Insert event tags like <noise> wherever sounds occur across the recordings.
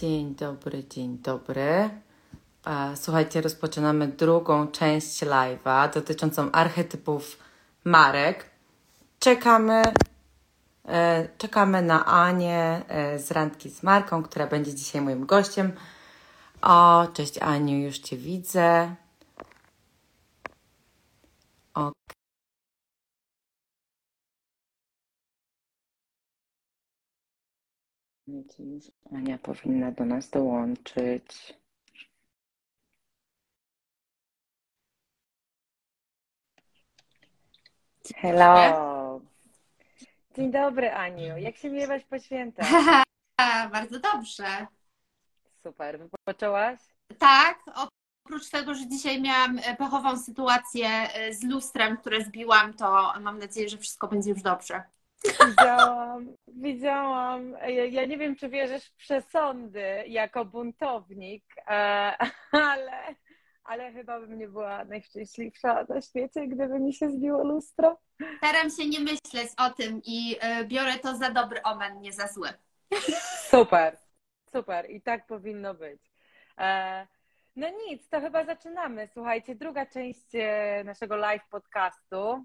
Dzień dobry, dzień dobry. E, Słuchajcie, rozpoczynamy drugą część live'a dotyczącą archetypów marek. Czekamy, e, czekamy na Anię e, z Randki z Marką, która będzie dzisiaj moim gościem. O, cześć Aniu, już Cię widzę. Już Ania powinna do nas dołączyć. Hello. Dzień dobry, Aniu. Jak się miewasz po świętach? <laughs> Bardzo dobrze. Super. Wypoczęłaś? Tak, oprócz tego, że dzisiaj miałam e, pechową sytuację e, z lustrem, które zbiłam, to mam nadzieję, że wszystko będzie już dobrze. Widziałam, widziałam. Ja, nie wiem, czy wierzysz w przesądy jako buntownik, e, ale, ale chyba bym nie była najszczęśliwsza na świecie, gdyby mi się zbiło lustro. Staram się nie myśleć o tym i e, biorę to za dobry omen, nie za zły. Super, super. I tak powinno być. E, No nic, to chyba zaczynamy. Słuchajcie, druga część naszego live podcastu.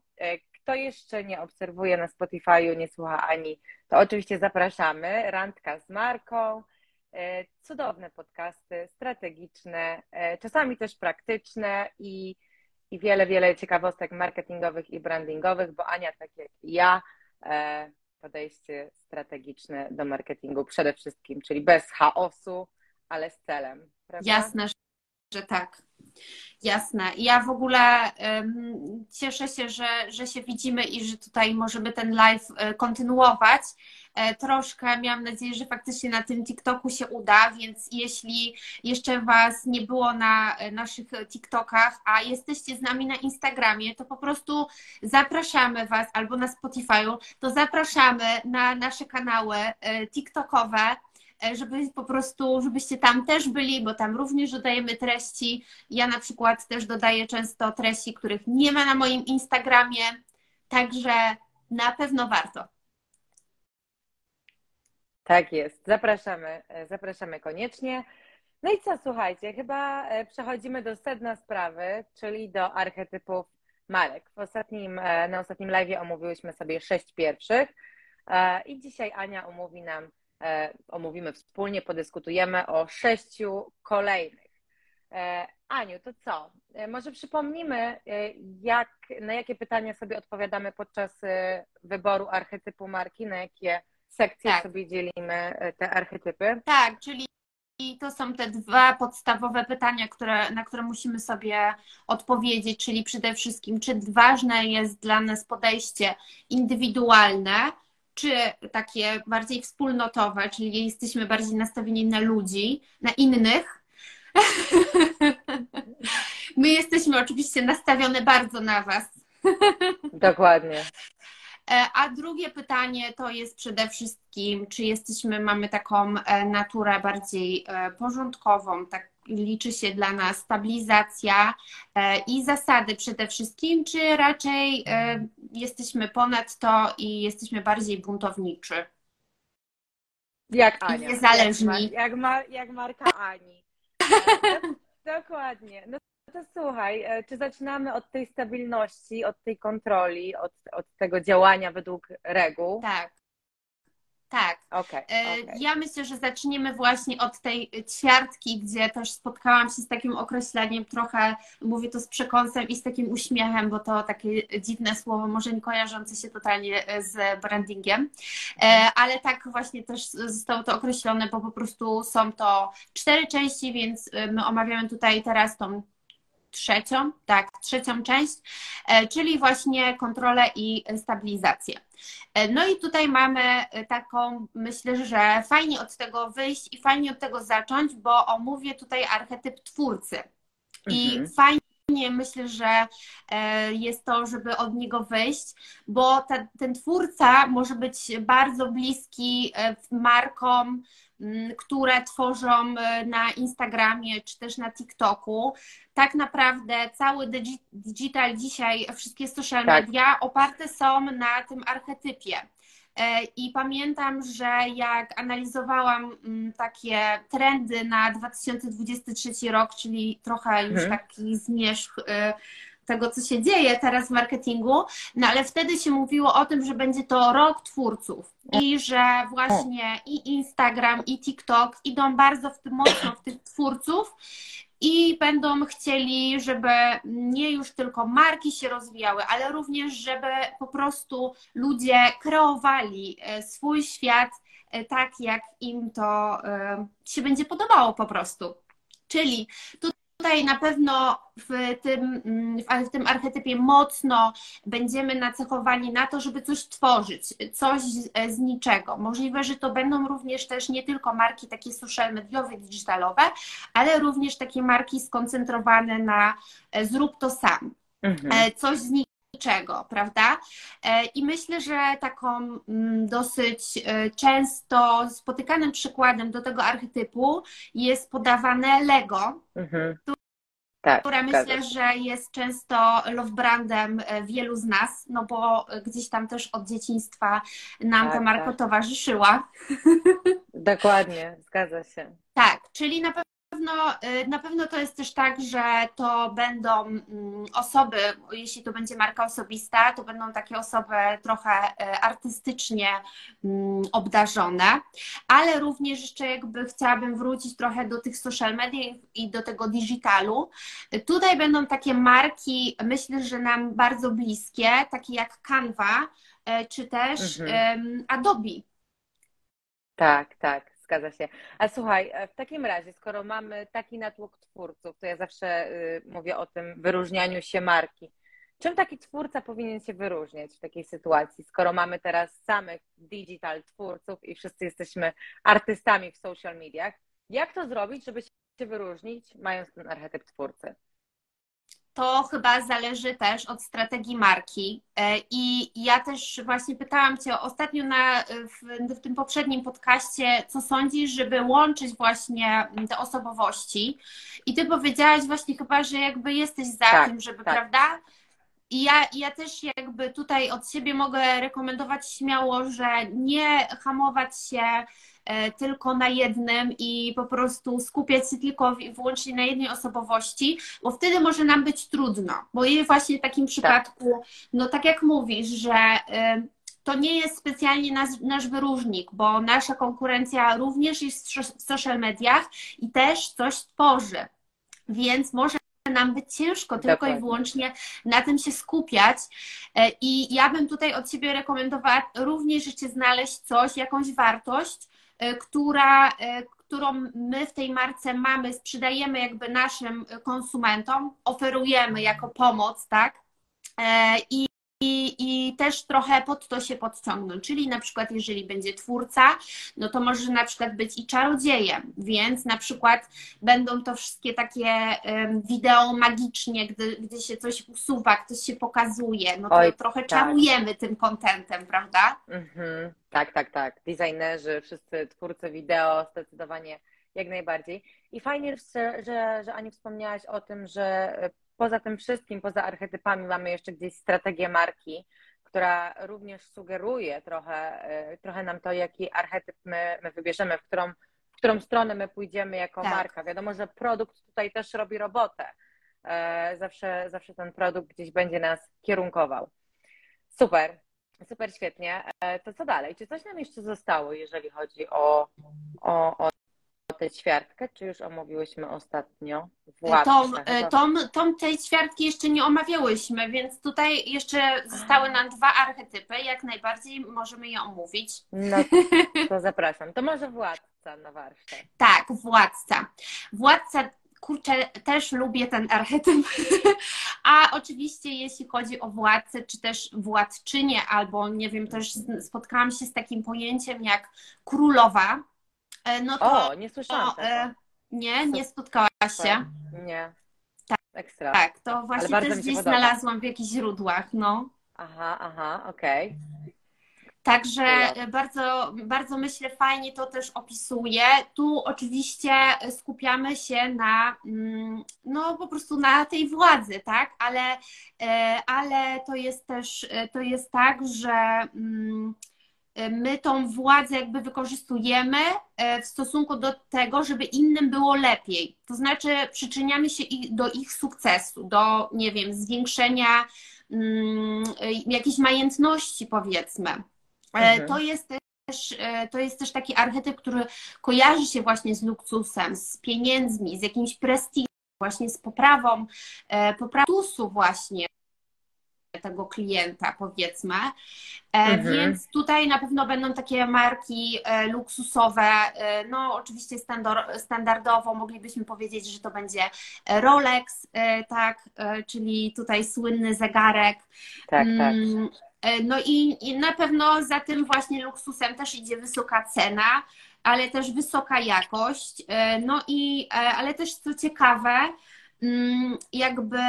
Kto jeszcze nie obserwuje na Spotify'u, nie słucha Ani, to oczywiście zapraszamy. Randka z Marką. E, Cudowne podcasty, strategiczne, e, czasami też praktyczne i, i wiele, wiele ciekawostek marketingowych i brandingowych, bo Ania, tak jak ja, e, podejście strategiczne do marketingu przede wszystkim, czyli bez chaosu, ale z celem. Prawda? Jasne, że tak. Jasne. Ja w ogóle um, cieszę się, że, że się widzimy i że tutaj możemy ten live e, kontynuować. E, troszkę miałam nadzieję, że faktycznie na tym TikToku się uda, więc jeśli jeszcze Was nie było na e, naszych TikTokach, a jesteście z nami na Instagramie, to po prostu zapraszamy Was albo na Spotify'u, to zapraszamy na nasze kanały e, TikTokowe żeby po prostu, żebyście tam też byli, bo tam również dodajemy treści. Ja na przykład też dodaję często treści, których nie ma na moim Instagramie, także na pewno warto. Tak jest, zapraszamy, e, zapraszamy koniecznie. No i co, słuchajcie, chyba e, przechodzimy do sedna sprawy, czyli do archetypów marek. W ostatnim, e, na ostatnim live omówiłyśmy sobie sześć pierwszych e, i dzisiaj Ania omówi nam, e, omówimy wspólnie, podyskutujemy o sześciu kolejnych. E, Aniu, to co? E, Może przypomnimy, e, jak, na jakie pytania sobie odpowiadamy podczas e, wyboru archetypu marki, na jakie sekcje Tak. sobie dzielimy e, te archetypy. Tak, czyli to są te dwa podstawowe pytania, które, na które musimy sobie odpowiedzieć, czyli przede wszystkim, czy ważne jest dla nas podejście indywidualne, czy takie bardziej wspólnotowe, czyli jesteśmy bardziej nastawieni na ludzi, na innych. <laughs> My jesteśmy oczywiście nastawione bardzo na Was. <laughs> Dokładnie. E, A drugie pytanie to jest przede wszystkim, czy jesteśmy, mamy taką e, naturę bardziej e, porządkową, tak liczy się dla nas stabilizacja e, i zasady przede wszystkim, czy raczej e, jesteśmy ponad to i jesteśmy bardziej buntowniczy? Jak Ania. niezależni. Jak, ma, jak, ma, jak marka Ani. E, dok- Dokładnie. No to słuchaj, czy zaczynamy od tej stabilności, od tej kontroli, od, od tego działania według reguł? Tak. Tak. Okej, E, okej. Ja myślę, że zaczniemy właśnie od tej ćwiartki, gdzie też spotkałam się z takim określeniem, trochę mówię to z przekąsem i z takim uśmiechem, bo to takie dziwne słowo, może nie kojarzące się totalnie e, z brandingiem, E, ale tak właśnie też zostało to określone, bo po prostu są to cztery części, więc my omawiamy tutaj teraz tą trzecią, tak, trzecią część, e, czyli właśnie kontrolę i stabilizację. E, No i tutaj mamy e, taką, myślę, że fajnie od tego wyjść i fajnie od tego zacząć, bo omówię tutaj archetyp twórcy. I Mhm. Fajnie myślę, że e, jest to, żeby od niego wyjść, bo ta, ten twórca może być bardzo bliski e, markom, m, które tworzą e, na Instagramie czy też na TikToku. Tak naprawdę cały digi- digital dzisiaj, wszystkie social Tak. media oparte są na tym archetypie. I pamiętam, że jak analizowałam mm, takie trendy na 2023 rok, czyli trochę już mhm. taki zmierzch tego, co się dzieje teraz w marketingu, no ale wtedy się mówiło o tym, że będzie to rok twórców i że właśnie i Instagram, i TikTok idą bardzo w tym mocno w tych twórców i będą chcieli, żeby nie już tylko marki się rozwijały, ale również, żeby po prostu ludzie kreowali e, swój świat e, tak, jak im to e, się będzie podobało po prostu. Czyli tu Tutaj na pewno w tym, w tym archetypie mocno będziemy nacechowani na to, żeby coś tworzyć, coś z, z, niczego. Możliwe, że to będą również też nie tylko marki takie social mediowe, digitalowe, ale również takie marki skoncentrowane na e, zrób to sam. Mhm. E, coś z niczego, prawda? E, I myślę, że taką mm, dosyć często spotykanym przykładem do tego archetypu jest podawane Lego, mhm. Tak, która myślę, że jest często love brandem e, wielu z nas, no bo gdzieś tam też od dzieciństwa nam tak, ta marka tak. towarzyszyła. <laughs> Dokładnie, zgadza się. Tak, czyli na pewno, e, na pewno to jest też tak, że to będą mm, osoby, jeśli to będzie marka osobista, to będą takie osoby trochę e, artystycznie mm, obdarzone, ale również jeszcze jakby chciałabym wrócić trochę do tych social media i do tego digitalu. Tutaj będą takie marki, myślę, że nam bardzo bliskie, takie jak Canva, e, czy też mhm. Adobe. Tak, tak zgadza się. A słuchaj, e, w takim razie, skoro mamy taki natłok twórców, to ja zawsze y, mówię o tym wyróżnianiu się marki. Czym taki twórca powinien się wyróżniać w takiej sytuacji, skoro mamy teraz samych digital twórców i wszyscy jesteśmy artystami w social mediach? Jak to zrobić, żeby się wyróżnić, mając ten archetyp twórcy? To chyba zależy też od strategii marki. E, I ja też właśnie pytałam Cię ostatnio na, w, w, tym poprzednim podcaście, co sądzisz, żeby łączyć właśnie te osobowości. I Ty powiedziałaś właśnie chyba, że jakby jesteś za tak, tym, żeby, tak. prawda? I ja, ja też jakby tutaj od siebie mogę rekomendować śmiało, że nie hamować się E, tylko na jednym i po prostu skupiać się tylko i wyłącznie na jednej osobowości, bo wtedy może nam być trudno. Bo jest właśnie w takim tak. przypadku, no tak jak mówisz, że e, to nie jest specjalnie nasz, nasz wyróżnik, bo nasza konkurencja również jest w social mediach i też coś tworzy. Więc może nam być ciężko tylko Dokładnie. i wyłącznie na tym się skupiać. E, I ja bym tutaj od siebie rekomendowała również jeszcze znaleźć coś, jakąś wartość, E, która, e, którą my w tej marce mamy, sprzedajemy jakby naszym konsumentom, oferujemy jako pomoc, tak? I i, I też trochę pod to się podciągnąć. Czyli na przykład, jeżeli będzie twórca, no to może na przykład być i czarodziejem, więc na przykład będą to wszystkie takie um, wideo magicznie, gdy, gdy się coś usuwa, ktoś się pokazuje, no to Oj, trochę tak. czarujemy tym kontentem, prawda? Mhm. Tak, tak, tak. Designerzy, wszyscy twórcy wideo, zdecydowanie jak najbardziej. I fajnie, że, że, że Ani wspomniałaś o tym, że poza tym wszystkim, poza archetypami mamy jeszcze gdzieś strategię marki, która również sugeruje trochę, e, trochę nam to, jaki archetyp my, my wybierzemy, w którą, w którą stronę my pójdziemy jako tak. marka. Wiadomo, że produkt tutaj też robi robotę. E, zawsze, zawsze ten produkt gdzieś będzie nas kierunkował. Super, super świetnie. E, to co dalej? Czy coś nam jeszcze zostało, jeżeli chodzi o, o, o tę ćwiartkę, czy już omówiłyśmy ostatnio? Tą, e, tą, tą tej ćwiartki jeszcze nie omawiałyśmy, więc tutaj jeszcze zostały nam dwa archetypy, jak najbardziej możemy je omówić. No <laughs> to zapraszam. To może władca na warsztat. Tak, władca. Władca kurczę, też lubię ten archetyp. <laughs> A oczywiście, jeśli chodzi o władcę, czy też władczynię, albo nie wiem, też spotkałam się z takim pojęciem jak królowa. E, no to, o, nie słyszałam to, e, Nie, nie spotkałaś się? Nie. Tak, Ekstra. tak to właśnie też gdzieś znalazłam w jakichś źródłach, no. Aha, aha, okej. Okay. Także bardzo, bardzo myślę, fajnie to też opisuje. Tu oczywiście skupiamy się na, mm, no po prostu na tej władzy, tak? Ale, e, ale to jest też, to jest tak, że mm, my tą władzę jakby wykorzystujemy w stosunku do tego, żeby innym było lepiej. To znaczy przyczyniamy się do ich sukcesu, do, nie wiem, zwiększenia mm, jakiejś majętności, powiedzmy. Mhm. To jest też, to jest też taki archetyp, który kojarzy się właśnie z luksusem, z pieniędzmi, z jakimś prestiżem, właśnie z poprawą, poprawą właśnie tego klienta, powiedzmy. E, mhm. Więc tutaj na pewno będą takie marki e, luksusowe. E, no, oczywiście standardowo moglibyśmy powiedzieć, że to będzie Rolex, tak, czyli tutaj słynny zegarek. Tak, tak. Mm, no i, i na pewno za tym właśnie luksusem też idzie wysoka cena, ale też wysoka jakość. No i, ale też co ciekawe, jakby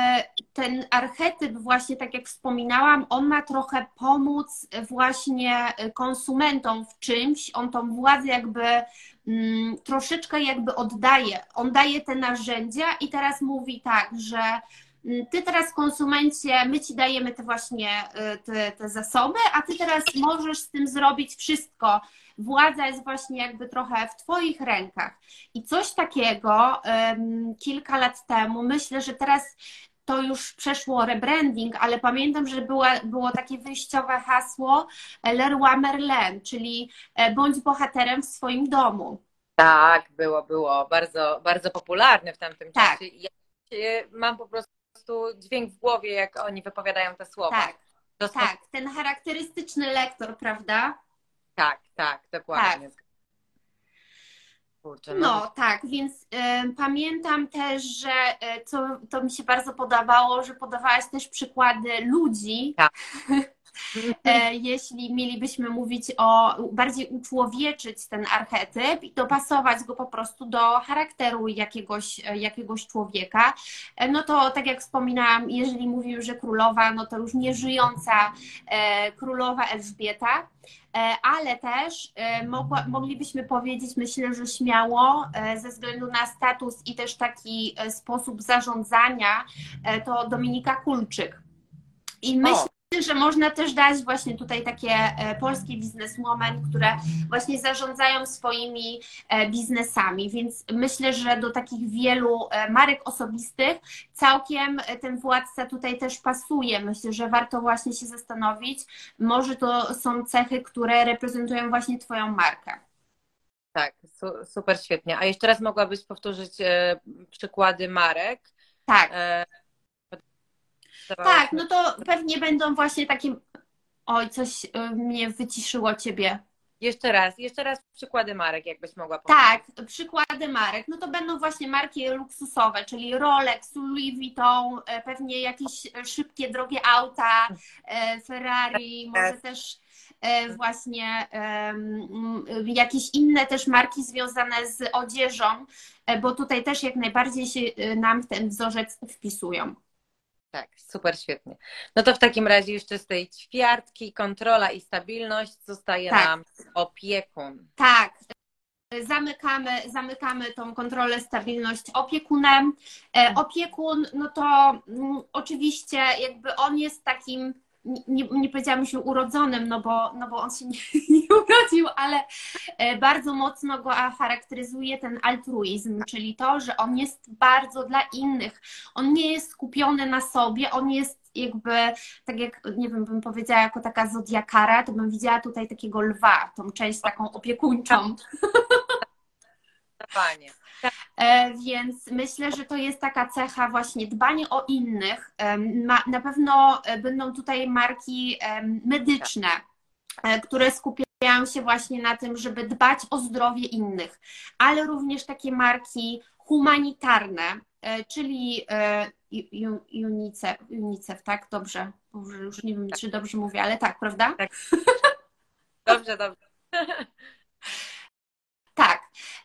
ten archetyp właśnie, tak jak wspominałam, on ma trochę pomóc właśnie konsumentom w czymś, on tą władzę jakby mm, troszeczkę jakby oddaje, on daje te narzędzia i teraz mówi tak, że mm, ty teraz konsumencie, my ci dajemy te właśnie y, te, te zasoby, a ty teraz możesz z tym zrobić wszystko, władza jest właśnie jakby trochę w Twoich rękach. I coś takiego um, kilka lat temu, myślę, że teraz to już przeszło rebranding, ale pamiętam, że była, było takie wyjściowe hasło Leroy Merlin, czyli e, bądź bohaterem w swoim domu. Tak, było, było. Bardzo, bardzo popularne w tamtym tak. czasie. Ja mam po prostu dźwięk w głowie, jak oni wypowiadają te słowa. Tak, tak. Ten charakterystyczny lektor, prawda? Tak, tak, dokładnie. Tak. Kurczę, no. no. tak, więc y, pamiętam też, że y, co, to mi się bardzo podobało, że podawałaś też przykłady ludzi. Tak. <laughs> E, jeśli mielibyśmy mówić o bardziej uczłowieczyć ten archetyp i dopasować go po prostu do charakteru jakiegoś, jakiegoś człowieka, e, no to tak jak wspominałam, jeżeli mówimy, że królowa, no to już nieżyjąca e, królowa Elżbieta, ale też mogła, moglibyśmy powiedzieć, myślę, że śmiało, ze względu na status i też taki sposób zarządzania, to Dominika Kulczyk. I myślę, że można też dać właśnie tutaj takie e, polskie bizneswomen, które właśnie zarządzają swoimi e, biznesami, więc myślę, że do takich wielu e, marek osobistych całkiem ten władca tutaj też pasuje. Myślę, że warto właśnie się zastanowić, może to są cechy, które reprezentują właśnie Twoją markę. Tak, super świetnie. A jeszcze raz mogłabyś powtórzyć przykłady marek? Tak. Tak, no to pewnie będą właśnie takie. Oj, coś y, mnie wyciszyło ciebie. Jeszcze raz, jeszcze raz przykłady marek, jakbyś mogła powiedzieć. Tak, przykłady marek. No to będą właśnie marki luksusowe, czyli Rolex, Louis Vuitton, e, pewnie jakieś szybkie, drogie auta, e, Ferrari, może też e, właśnie jakieś inne też marki związane z odzieżą, bo tutaj też jak najbardziej się nam w ten wzorzec wpisują. Tak, super świetnie. No to w takim razie jeszcze z tej ćwiartki kontrola i stabilność zostaje tak. nam opiekun. Tak. Zamykamy, zamykamy tą kontrolę, stabilność opiekunem. E, opiekun, no to mm, oczywiście jakby on jest takim nie, nie powiedziałam się urodzonym, no bo, no bo on się nie, <laughs> nie, urodził, ale e, bardzo mocno go charakteryzuje ten altruizm, czyli to, że on jest bardzo dla innych. On nie jest skupiony na sobie, on jest jakby, tak jak, nie wiem, bym powiedziała jako taka zodiakara, to bym widziała tutaj takiego lwa, tą część taką opiekuńczą. Fajnie. E, więc myślę, że to jest taka cecha właśnie dbanie o innych. Na pewno e, będą tutaj marki medyczne, e, które skupiają się właśnie na tym, żeby dbać o zdrowie innych, ale również takie marki humanitarne, czyli UNICEF, UNICEF tak? Dobrze. już nie wiem, czy dobrze mówię, ale tak, prawda? Tak. Dobrze, dobrze. <laughs>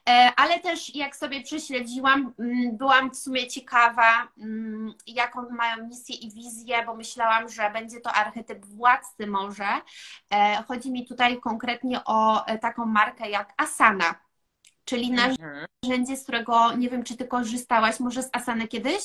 E, ale też jak sobie prześledziłam, mm, byłam w sumie ciekawa, mm, jaką mają misję i wizję, bo myślałam, że będzie to archetyp władcy może. E, chodzi mi tutaj konkretnie o e, taką markę jak Asana, czyli mhm. narzędzie, z którego nie wiem, czy ty korzystałaś może z Asany kiedyś?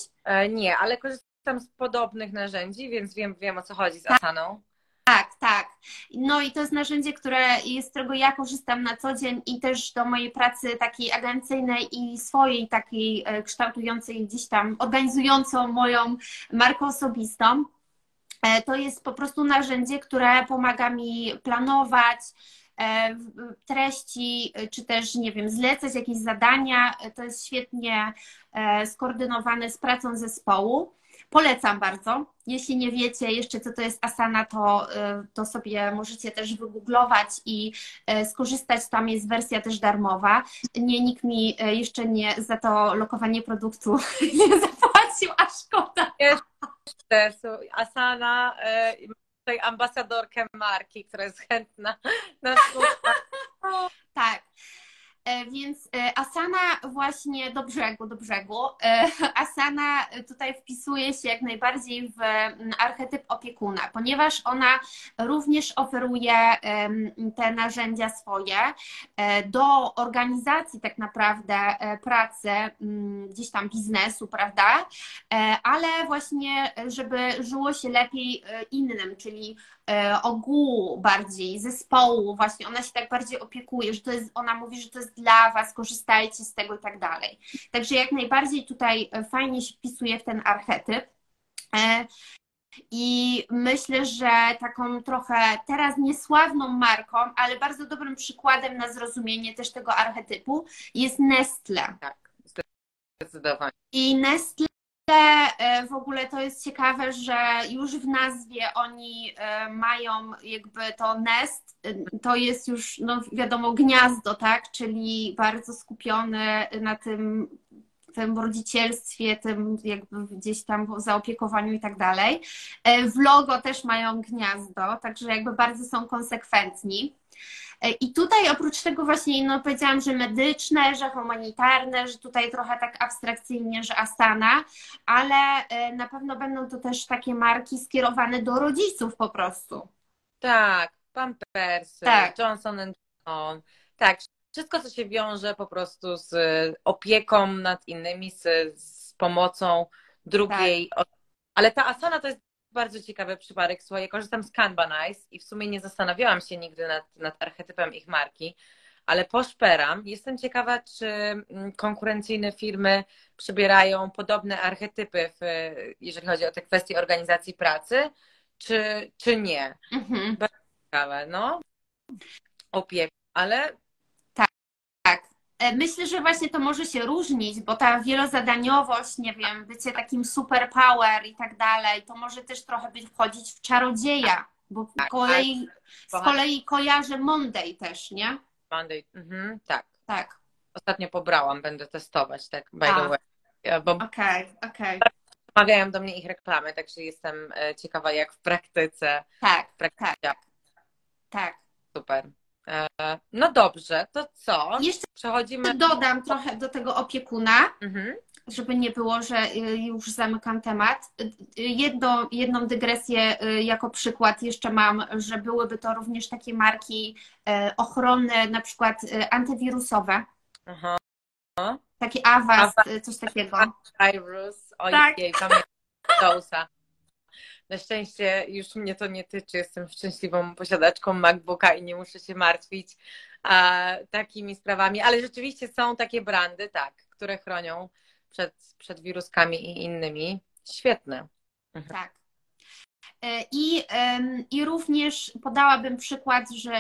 Nie, ale korzystam z podobnych narzędzi, więc wiem, wiem o co chodzi z tak. Asaną. Tak, tak. No i to jest narzędzie, które jest, z którego ja korzystam na co dzień i też do mojej pracy takiej agencyjnej i swojej takiej e, kształtującej gdzieś tam, organizującą moją markę osobistą. E, to jest po prostu narzędzie, które pomaga mi planować, E, treści, czy też, nie wiem, zlecać jakieś zadania. To jest świetnie skoordynowane z pracą zespołu. Polecam bardzo. Jeśli nie wiecie jeszcze, co to jest Asana, to, to sobie możecie też wygooglować i skorzystać. Tam jest wersja też darmowa. Nie, nikt mi jeszcze nie za to lokowanie produktu <laughs> nie zapłacił, a szkoda. Jeszcze, Asana tutaj ambasadorkę marki, która jest chętna na współpracę. <laughs> Tak. E, więc e, Asana właśnie do brzegu, do brzegu. E, <laughs> Asana tutaj wpisuje się jak najbardziej w archetyp opiekuna, ponieważ ona również oferuje te narzędzia swoje do organizacji tak naprawdę pracy, gdzieś tam biznesu, prawda? Ale właśnie, żeby żyło się lepiej innym, czyli ogółu bardziej, zespołu, właśnie ona się tak bardziej opiekuje, że to jest, ona mówi, że to jest dla Was, korzystajcie z tego i tak dalej. Także jak najbardziej tutaj e, fajnie się wpisuje w ten archetyp. E, I myślę, że taką trochę teraz niesławną marką, ale bardzo dobrym przykładem na zrozumienie też tego archetypu jest Nestle. Tak, zdecydowanie. I Nestle E, w ogóle to jest ciekawe, że już w nazwie oni e, mają jakby to nest, e, to jest już, no wiadomo, gniazdo, tak? Czyli bardzo skupione na tym, tym rodzicielstwie, tym jakby gdzieś tam zaopiekowaniu i tak dalej. W logo też mają gniazdo, także jakby bardzo są konsekwentni. E, I tutaj oprócz tego właśnie, no powiedziałam, że medyczne, że humanitarne, że tutaj trochę tak abstrakcyjnie, że Astana, ale e, na pewno będą to też takie marki skierowane do rodziców po prostu. Tak, Pampersy, tak. Johnson Johnson, tak, wszystko co się wiąże po prostu z opieką nad innymi, z, z pomocą drugiej tak. Ale ta asana to jest bardzo ciekawy przypadek. Słuchaj, ja korzystam z Kanbanize i w sumie nie zastanawiałam się nigdy nad, nad archetypem ich marki, ale poszperam. Jestem ciekawa, czy mm, konkurencyjne firmy przybierają podobne archetypy, w, jeżeli chodzi o te kwestie organizacji pracy, czy, czy nie. Mhm. Bardzo ciekawe, no. Opieka, ale myślę, że właśnie to może się różnić, bo ta wielozadaniowość, nie wiem, bycie takim superpower i tak dalej, to może też trochę być wchodzić w czarodzieja, bo z tak, kolei, tak. z kolei kojarzę Monday też, nie? Monday, mhm, tak. Tak. Ostatnio pobrałam, będę testować, tak, by the way. Okej, okej. Przemawiają do mnie ich reklamy, także jestem e, ciekawa, jak w praktyce. Tak, w praktyce. tak. Tak. Super. E, no dobrze, to co? Jeszcze przechodzimy. Dodam trochę do tego opiekuna, mhm. żeby nie było, że y, już zamykam temat. Y, jedno, jedną dygresję y, jako przykład jeszcze mam, że byłyby to również takie marki ochronne, na przykład antywirusowe. Aha. Taki Avast, coś takiego. Virus, ojej, tak. Na szczęście już mnie to nie tyczy. Jestem szczęśliwą posiadaczką MacBooka i nie muszę się martwić a, takimi sprawami. Ale rzeczywiście są takie brandy, tak, które chronią przed, przed wiruskami i innymi. Świetne. Mhm. Tak. E, I, I również podałabym przykład, że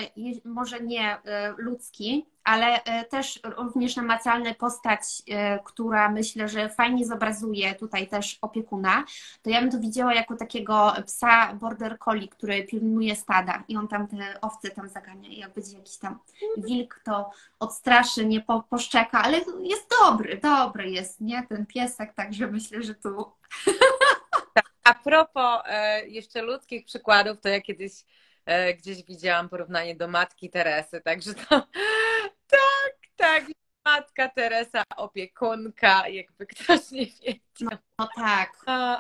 może nie e, ludzki, ale e, też również namacalna postać, która myślę, że fajnie zobrazuje tutaj też opiekuna, to ja bym to widziała jako takiego psa border collie, który pilnuje stada i on tam te owce tam zagania i jak będzie jakiś tam wilk, to odstraszy, nie po, poszczeka, ale jest dobry, dobry jest, nie, ten piesek, także myślę, że tu <laughs> A propos e, jeszcze ludzkich przykładów, to ja kiedyś e, gdzieś widziałam porównanie do matki Teresy, także to <laughs> tak, tak, matka Teresa, opiekunka, jakby ktoś nie wiedział. No, no tak.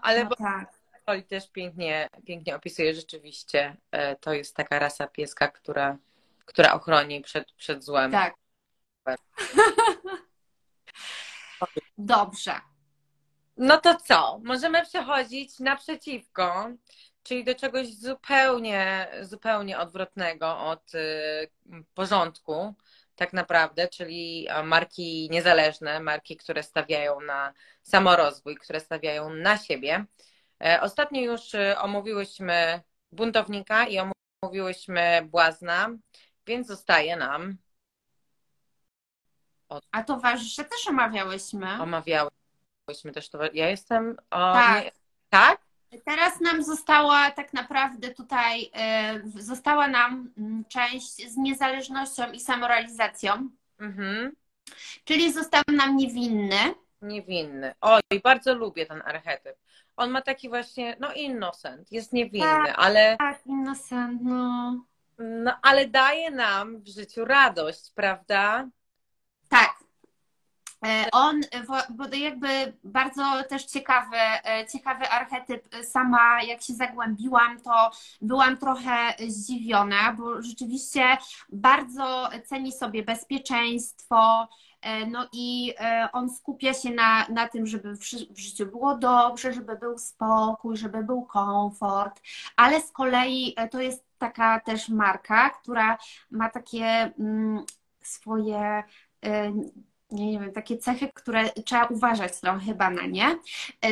ale no, tak. Oli też pięknie, pięknie opisuje rzeczywiście. E, to jest taka rasa pieska, która, która ochroni przed, przed złem. Tak. <laughs> Dobrze. No to co? Możemy przechodzić naprzeciwko, czyli do czegoś zupełnie, zupełnie odwrotnego od y, porządku, tak naprawdę, czyli marki niezależne, marki, które stawiają na samorozwój, które stawiają na siebie. E, ostatnio już y, omówiłyśmy buntownika i omówiłyśmy błazna, więc zostaje nam. A towarzysze też omawiałyśmy. Omawiałyśmy też to. Ja jestem. O, tak. Nie... tak? Teraz nam została tak naprawdę tutaj, e, została nam mm, część z niezależnością i samorealizacją. Mhm. Czyli został nam niewinny. Niewinny. Oj, bardzo lubię ten archetyp. On ma taki właśnie, no innocent, jest niewinny, tak, ale... Tak, innocent, no. No, ale daje nam w życiu radość, prawda? Tak, on, bo jakby bardzo też ciekawy, e, ciekawy archetyp. Sama jak się zagłębiłam, to byłam trochę zdziwiona, bo rzeczywiście bardzo ceni sobie bezpieczeństwo, e, no i on skupia się na, na tym, żeby w życiu było dobrze, żeby był spokój, żeby był komfort, ale z kolei to jest taka też marka, która ma takie mm, swoje nie wiem, takie cechy, które trzeba uważać trochę chyba na nie,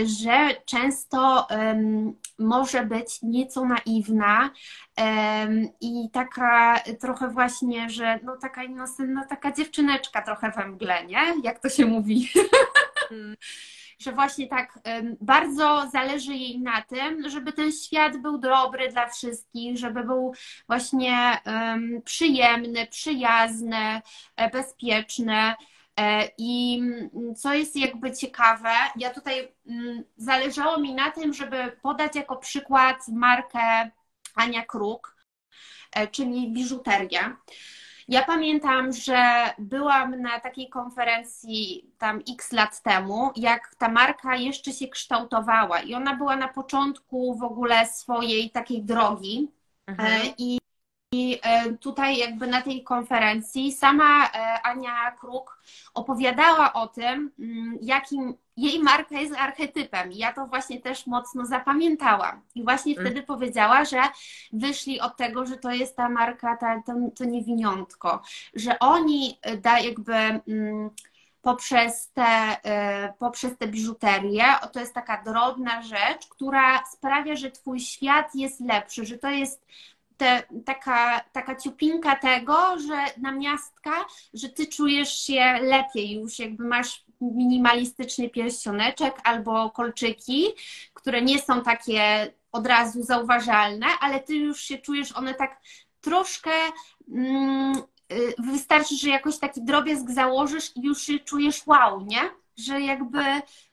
że często um, może być nieco naiwna um, i taka trochę właśnie, że no taka innocentna, taka dziewczyneczka trochę we mgle, nie? Jak to się mówi. Hmm. <laughs> że właśnie tak bardzo zależy jej na tym, żeby ten świat był dobry dla wszystkich, żeby był właśnie przyjemny, przyjazny, e, bezpieczny. E, I mm, co jest jakby ciekawe, ja tutaj mm, zależało mi na tym, żeby podać jako przykład markę Ania Kruk, e, czyli biżuterię. Ja pamiętam, że byłam na takiej konferencji tam x lat temu, jak ta marka jeszcze się kształtowała i ona była na początku w ogóle swojej takiej drogi. Mhm. E, I i e, tutaj jakby na tej konferencji sama e, Ania Kruk opowiadała o tym, mm, jakim jej marka jest archetypem. I ja to właśnie też mocno zapamiętałam. I właśnie mm. wtedy powiedziała, że wyszli od tego, że to jest ta marka, ta, to, to niewiniątko. Że oni e, da jakby mm, poprzez te, poprzez te biżuterię, to jest taka drobna rzecz, która sprawia, że twój świat jest lepszy, że to jest te, taka, taka ciupinka tego, że na miastka, że ty czujesz się lepiej, już jakby masz minimalistyczny pierścioneczek albo kolczyki, które nie są takie od razu zauważalne, ale ty już się czujesz, one tak troszkę mm, y, wystarczy, że jakoś taki drobiazg założysz i już się czujesz wow, nie? Że jakby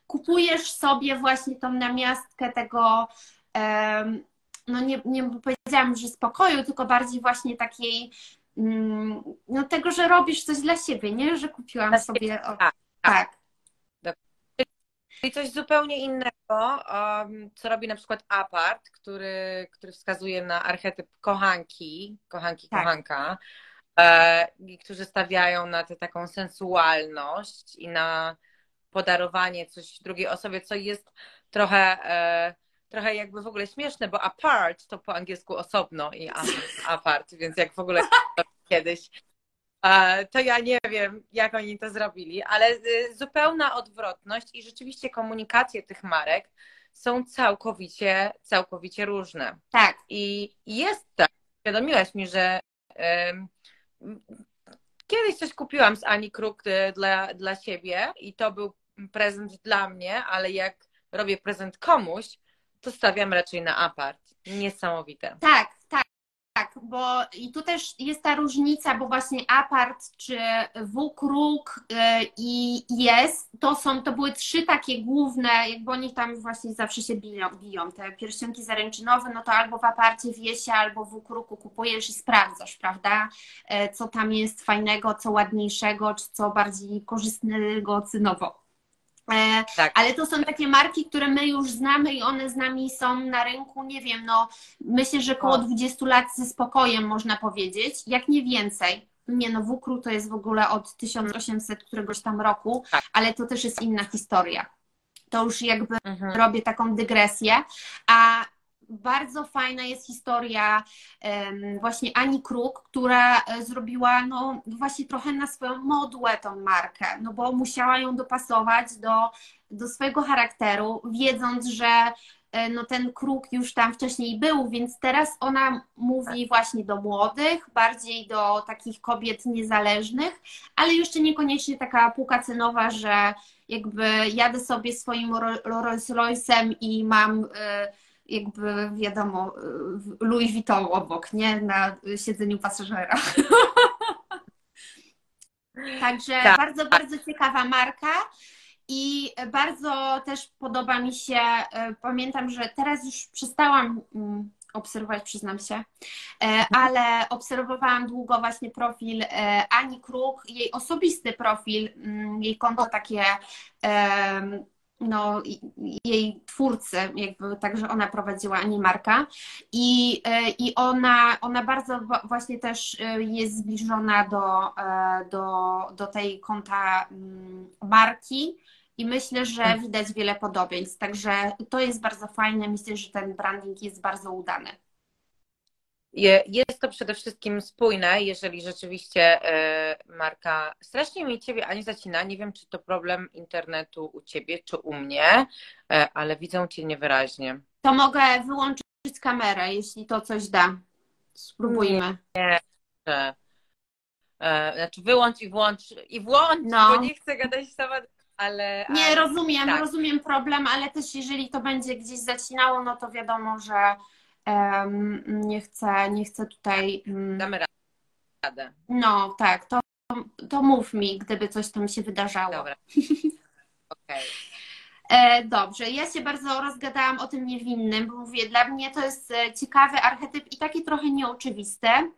kupujesz sobie właśnie tą namiastkę tego um, no nie, nie powiedziałam, że spokoju, tylko bardziej właśnie takiej, mm, no tego, że robisz coś dla siebie, nie? Że kupiłam dla sobie. O, tak. tak. Czyli coś zupełnie innego, um, co robi na przykład Apart, który, który wskazuje na archetyp kochanki, kochanki, tak. kochanka, e, którzy stawiają na tę taką sensualność i na podarowanie coś drugiej osobie, co jest trochę e, trochę jakby w ogóle śmieszne, bo apart to po angielsku osobno i apart, więc jak w ogóle <laughs> kiedyś, to ja nie wiem, jak oni to zrobili, ale y, zupełna odwrotność i rzeczywiście komunikacje tych marek są całkowicie, całkowicie różne. Tak. I jest tak, świadomiłaś mi, że um, kiedyś coś kupiłam z Ani Kruk y, dla, dla siebie i to był prezent dla mnie, ale jak robię prezent komuś, to stawiam raczej na apart. Niesamowite. Tak, tak. Tak, bo i tu też jest ta różnica, bo właśnie apart czy WKRUK y, i jest, to są, to były trzy takie główne, jakby oni tam właśnie zawsze się biją, biją. te pierścionki zaręczynowe, no to albo w aparcie wiesie, albo w WKRUKu kupujesz i sprawdzasz, prawda, y, co tam jest fajnego, co ładniejszego, czy co bardziej korzystnego cynowo. E, tak. Ale to są takie marki, które my już znamy i one z nami są na rynku, nie wiem, no myślę, że około 20 lat ze spokojem można powiedzieć, jak nie więcej. Nie no, Wukru to jest w ogóle od 1800 któregoś tam roku, tak. ale to też jest inna historia. To już jakby mhm. robię taką dygresję. A bardzo fajna jest historia właśnie Ani Kruk, która e, zrobiła no właśnie trochę na swoją modłę tą markę, no bo musiała ją dopasować do, do swojego charakteru, wiedząc, że e, no ten kruk już tam wcześniej był, więc teraz ona mówi właśnie do młodych, bardziej do takich kobiet niezależnych, ale jeszcze niekoniecznie taka półka cenowa, że jakby jadę sobie swoim Rolls Royce'em i mam e, jakby wiadomo Louis Vuitton obok, nie? Na siedzeniu pasażera. <laughs> Także tak. bardzo, bardzo ciekawa marka. I bardzo też podoba mi się, e, pamiętam, że teraz już przestałam mm, obserwować, przyznam się, e, mhm. ale obserwowałam długo właśnie profil e, Ani Kruk, jej osobisty profil, mm, jej konto takie no, jej twórcy, jakby także ona prowadziła Animarka i, e, i ona, ona bardzo właśnie też jest zbliżona do, do, do tej konta mm, marki i myślę, że tak. widać wiele podobieństw. Także to jest bardzo fajne. Myślę, że ten branding jest bardzo udany. Jest to przede wszystkim spójne, jeżeli rzeczywiście e, marka. Strasznie mi ciebie ani zacina. Nie wiem, czy to problem internetu u ciebie, czy u mnie, e, ale widzę cię niewyraźnie. To mogę wyłączyć kamerę, jeśli to coś da. Spróbujmy. Nie, nie. E, znaczy wyłącz i włącz i włącz, no. bo nie chcę gadać sama ale. Nie, ale, rozumiem, tak. rozumiem problem, ale też jeżeli to będzie gdzieś zacinało, no to wiadomo, że nie chcę, nie chcę tutaj. Um, Damy radę. No, tak, to, to mów mi, gdyby coś tam się wydarzało. Dobra. <laughs> Okay. E, dobrze, ja się bardzo rozgadałam o tym niewinnym, bo mówię, dla mnie to jest e, ciekawy archetyp i taki trochę nieoczywisty. E,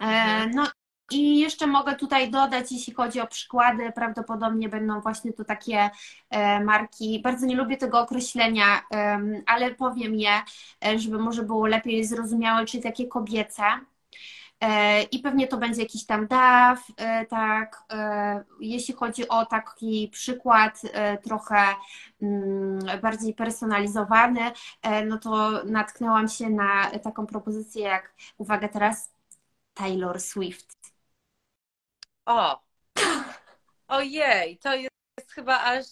mhm. No i jeszcze mogę tutaj dodać, jeśli chodzi o przykłady, prawdopodobnie będą właśnie tu takie e, marki. Bardzo nie lubię tego określenia, ale powiem je, e, żeby może było lepiej zrozumiałe, czyli takie kobiece. E, I pewnie to będzie jakiś tam DAW, tak. Jeśli chodzi o taki przykład trochę mm, bardziej personalizowany, no to natknęłam się na taką propozycję jak, uwaga teraz, Taylor Swift. O! Ojej, to jest chyba aż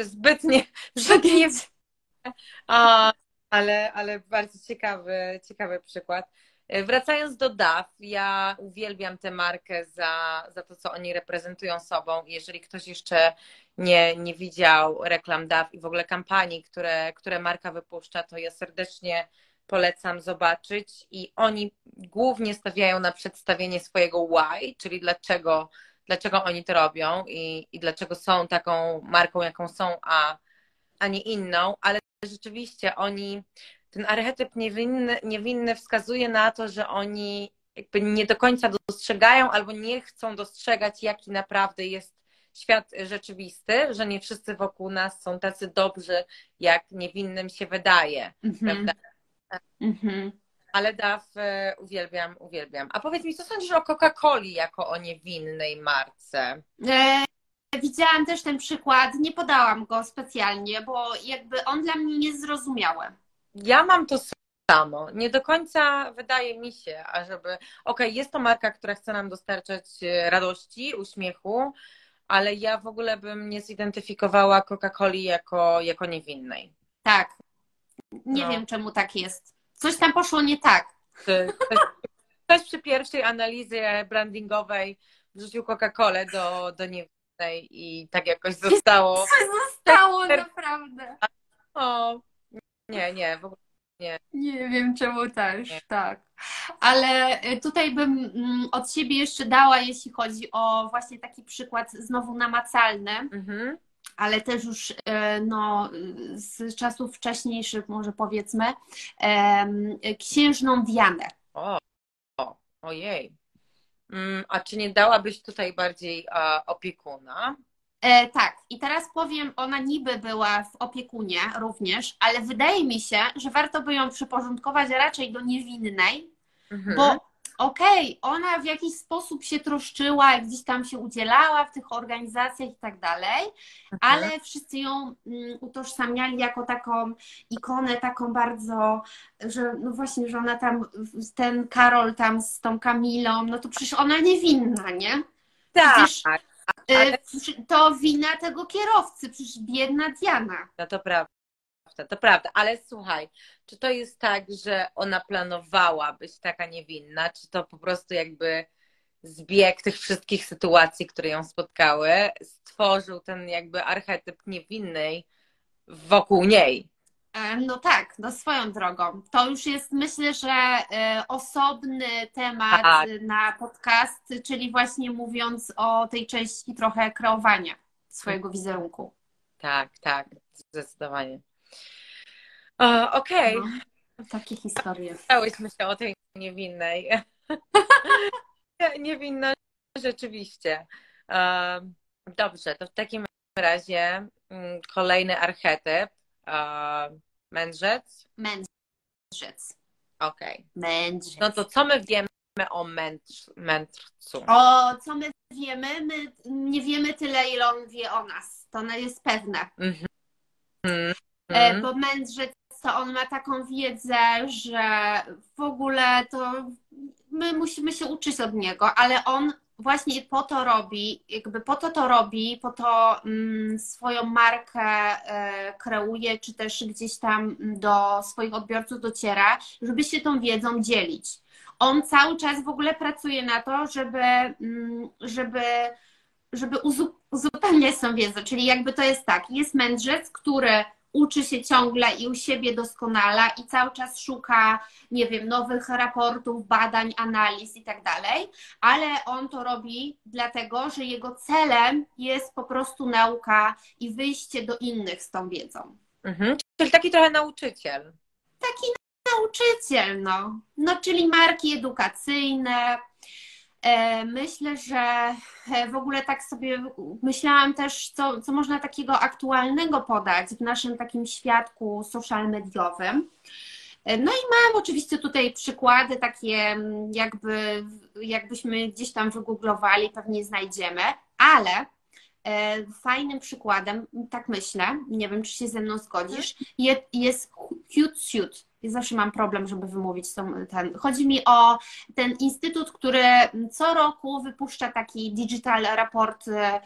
zbytnie, zbytnie <laughs> o, ale, ale bardzo ciekawy, ciekawy przykład. E, wracając do DAF, ja uwielbiam tę markę za, za to, co oni reprezentują sobą. Jeżeli ktoś jeszcze nie, nie widział reklam DAF i w ogóle kampanii, które, które marka wypuszcza, to ja serdecznie polecam zobaczyć i oni głównie stawiają na przedstawienie swojego why, czyli dlaczego, dlaczego oni to robią i, i dlaczego są taką marką, jaką są, a, a nie inną, ale rzeczywiście oni, ten archetyp niewinny, niewinny wskazuje na to, że oni jakby nie do końca dostrzegają albo nie chcą dostrzegać, jaki naprawdę jest świat rzeczywisty, że nie wszyscy wokół nas są tacy dobrzy, jak niewinnym się wydaje, mm -hmm. prawda? Mhm. Ale DAF e, uwielbiam, uwielbiam. A powiedz mi, co sądzisz o Coca-Coli jako o niewinnej marce? E, widziałam też ten przykład, nie podałam go specjalnie, bo jakby on dla mnie niezrozumiały. Ja mam to samo. Nie do końca wydaje mi się, ażeby. Okej, okay, jest to marka, która chce nam dostarczać e, radości, uśmiechu, ale ja w ogóle bym nie zidentyfikowała Coca-Coli jako, jako niewinnej. Tak, nie no. wiem, czemu tak jest. Coś tam poszło nie tak. Ktoś przy pierwszej analizie brandingowej wrzucił Coca-Colę do, do niewinnej i tak jakoś zostało. <laughs> Coś zostało, naprawdę. O, nie, nie, w ogóle nie. Nie wiem czemu też, nie. tak. Ale y, tutaj bym mm, od siebie jeszcze dała, jeśli chodzi o właśnie taki przykład znowu namacalny. Mhm ale też już e, no, z czasów wcześniejszych, może powiedzmy, księżną Dianę. O, o ojej. Mm, a czy nie dałabyś tutaj bardziej opiekuna? E, tak, i teraz powiem, ona niby była w opiekunie również, ale wydaje mi się, że warto by ją przyporządkować raczej do niewinnej, mhm. bo okej, okay, ona w jakiś sposób się troszczyła, gdzieś tam się udzielała w tych organizacjach i tak dalej, ale wszyscy ją mm, utożsamiali jako taką ikonę, taką bardzo, że no właśnie, że ona tam, ten Karol tam z tą Kamilą, no to przecież ona niewinna, nie? Tak. Przecież, ale... To wina tego kierowcy, przecież biedna Diana. No to prawda to prawda, ale słuchaj, czy to jest tak, że ona planowała być taka niewinna, czy to po prostu jakby zbieg tych wszystkich sytuacji, które ją spotkały, stworzył ten jakby archetyp niewinnej wokół niej? E, no tak, no swoją drogą. To już jest myślę, że e, osobny temat tak. na podcast, czyli właśnie mówiąc o tej części trochę kreowania swojego wizerunku. Tak, tak, zdecydowanie. Okej. Okay. No, takie historie. Chciałyśmy się o tej niewinnej. <laughs> Niewinna rzeczywiście. Dobrze, to w takim razie mm, kolejny archetyp. Mędrzec? Mędrzec. Okej. Okay. Mędrzec. No to co my wiemy o mędrz, mędrcu? O, co my wiemy? My nie wiemy tyle, ile on wie o nas. To jest pewne. Mm -hmm. Bo mędrzec to on ma taką wiedzę, że w ogóle to my musimy się uczyć od niego, ale on właśnie po to robi, jakby po to to robi, po to mm, swoją markę e, kreuje, czy też gdzieś tam do swoich odbiorców dociera, żeby się tą wiedzą dzielić. On cały czas w ogóle pracuje na to, żeby, mm, żeby, żeby uzupełniać tą wiedzę, czyli jakby to jest tak, jest mędrzec, który uczy się ciągle i u siebie doskonala i cały czas szuka, nie wiem, nowych raportów, badań, analiz i tak dalej, ale on to robi dlatego, że jego celem jest po prostu nauka i wyjście do innych z tą wiedzą. Mhm. Czyli taki trochę nauczyciel. Taki nauczyciel, no. No, czyli marki edukacyjne, myślę, że e, w ogóle tak sobie myślałam też, co, co można takiego aktualnego podać w naszym takim świadku social mediowym. E, no i mam oczywiście tutaj przykłady takie, jakby, jakbyśmy gdzieś tam wygooglowali, pewnie znajdziemy, ale fajnym przykładem, tak myślę, nie wiem, czy się ze mną zgodzisz, jest Hootsuite ja zawsze mam problem, żeby wymówić ten. Chodzi mi o ten instytut, który co roku wypuszcza taki digital raport e,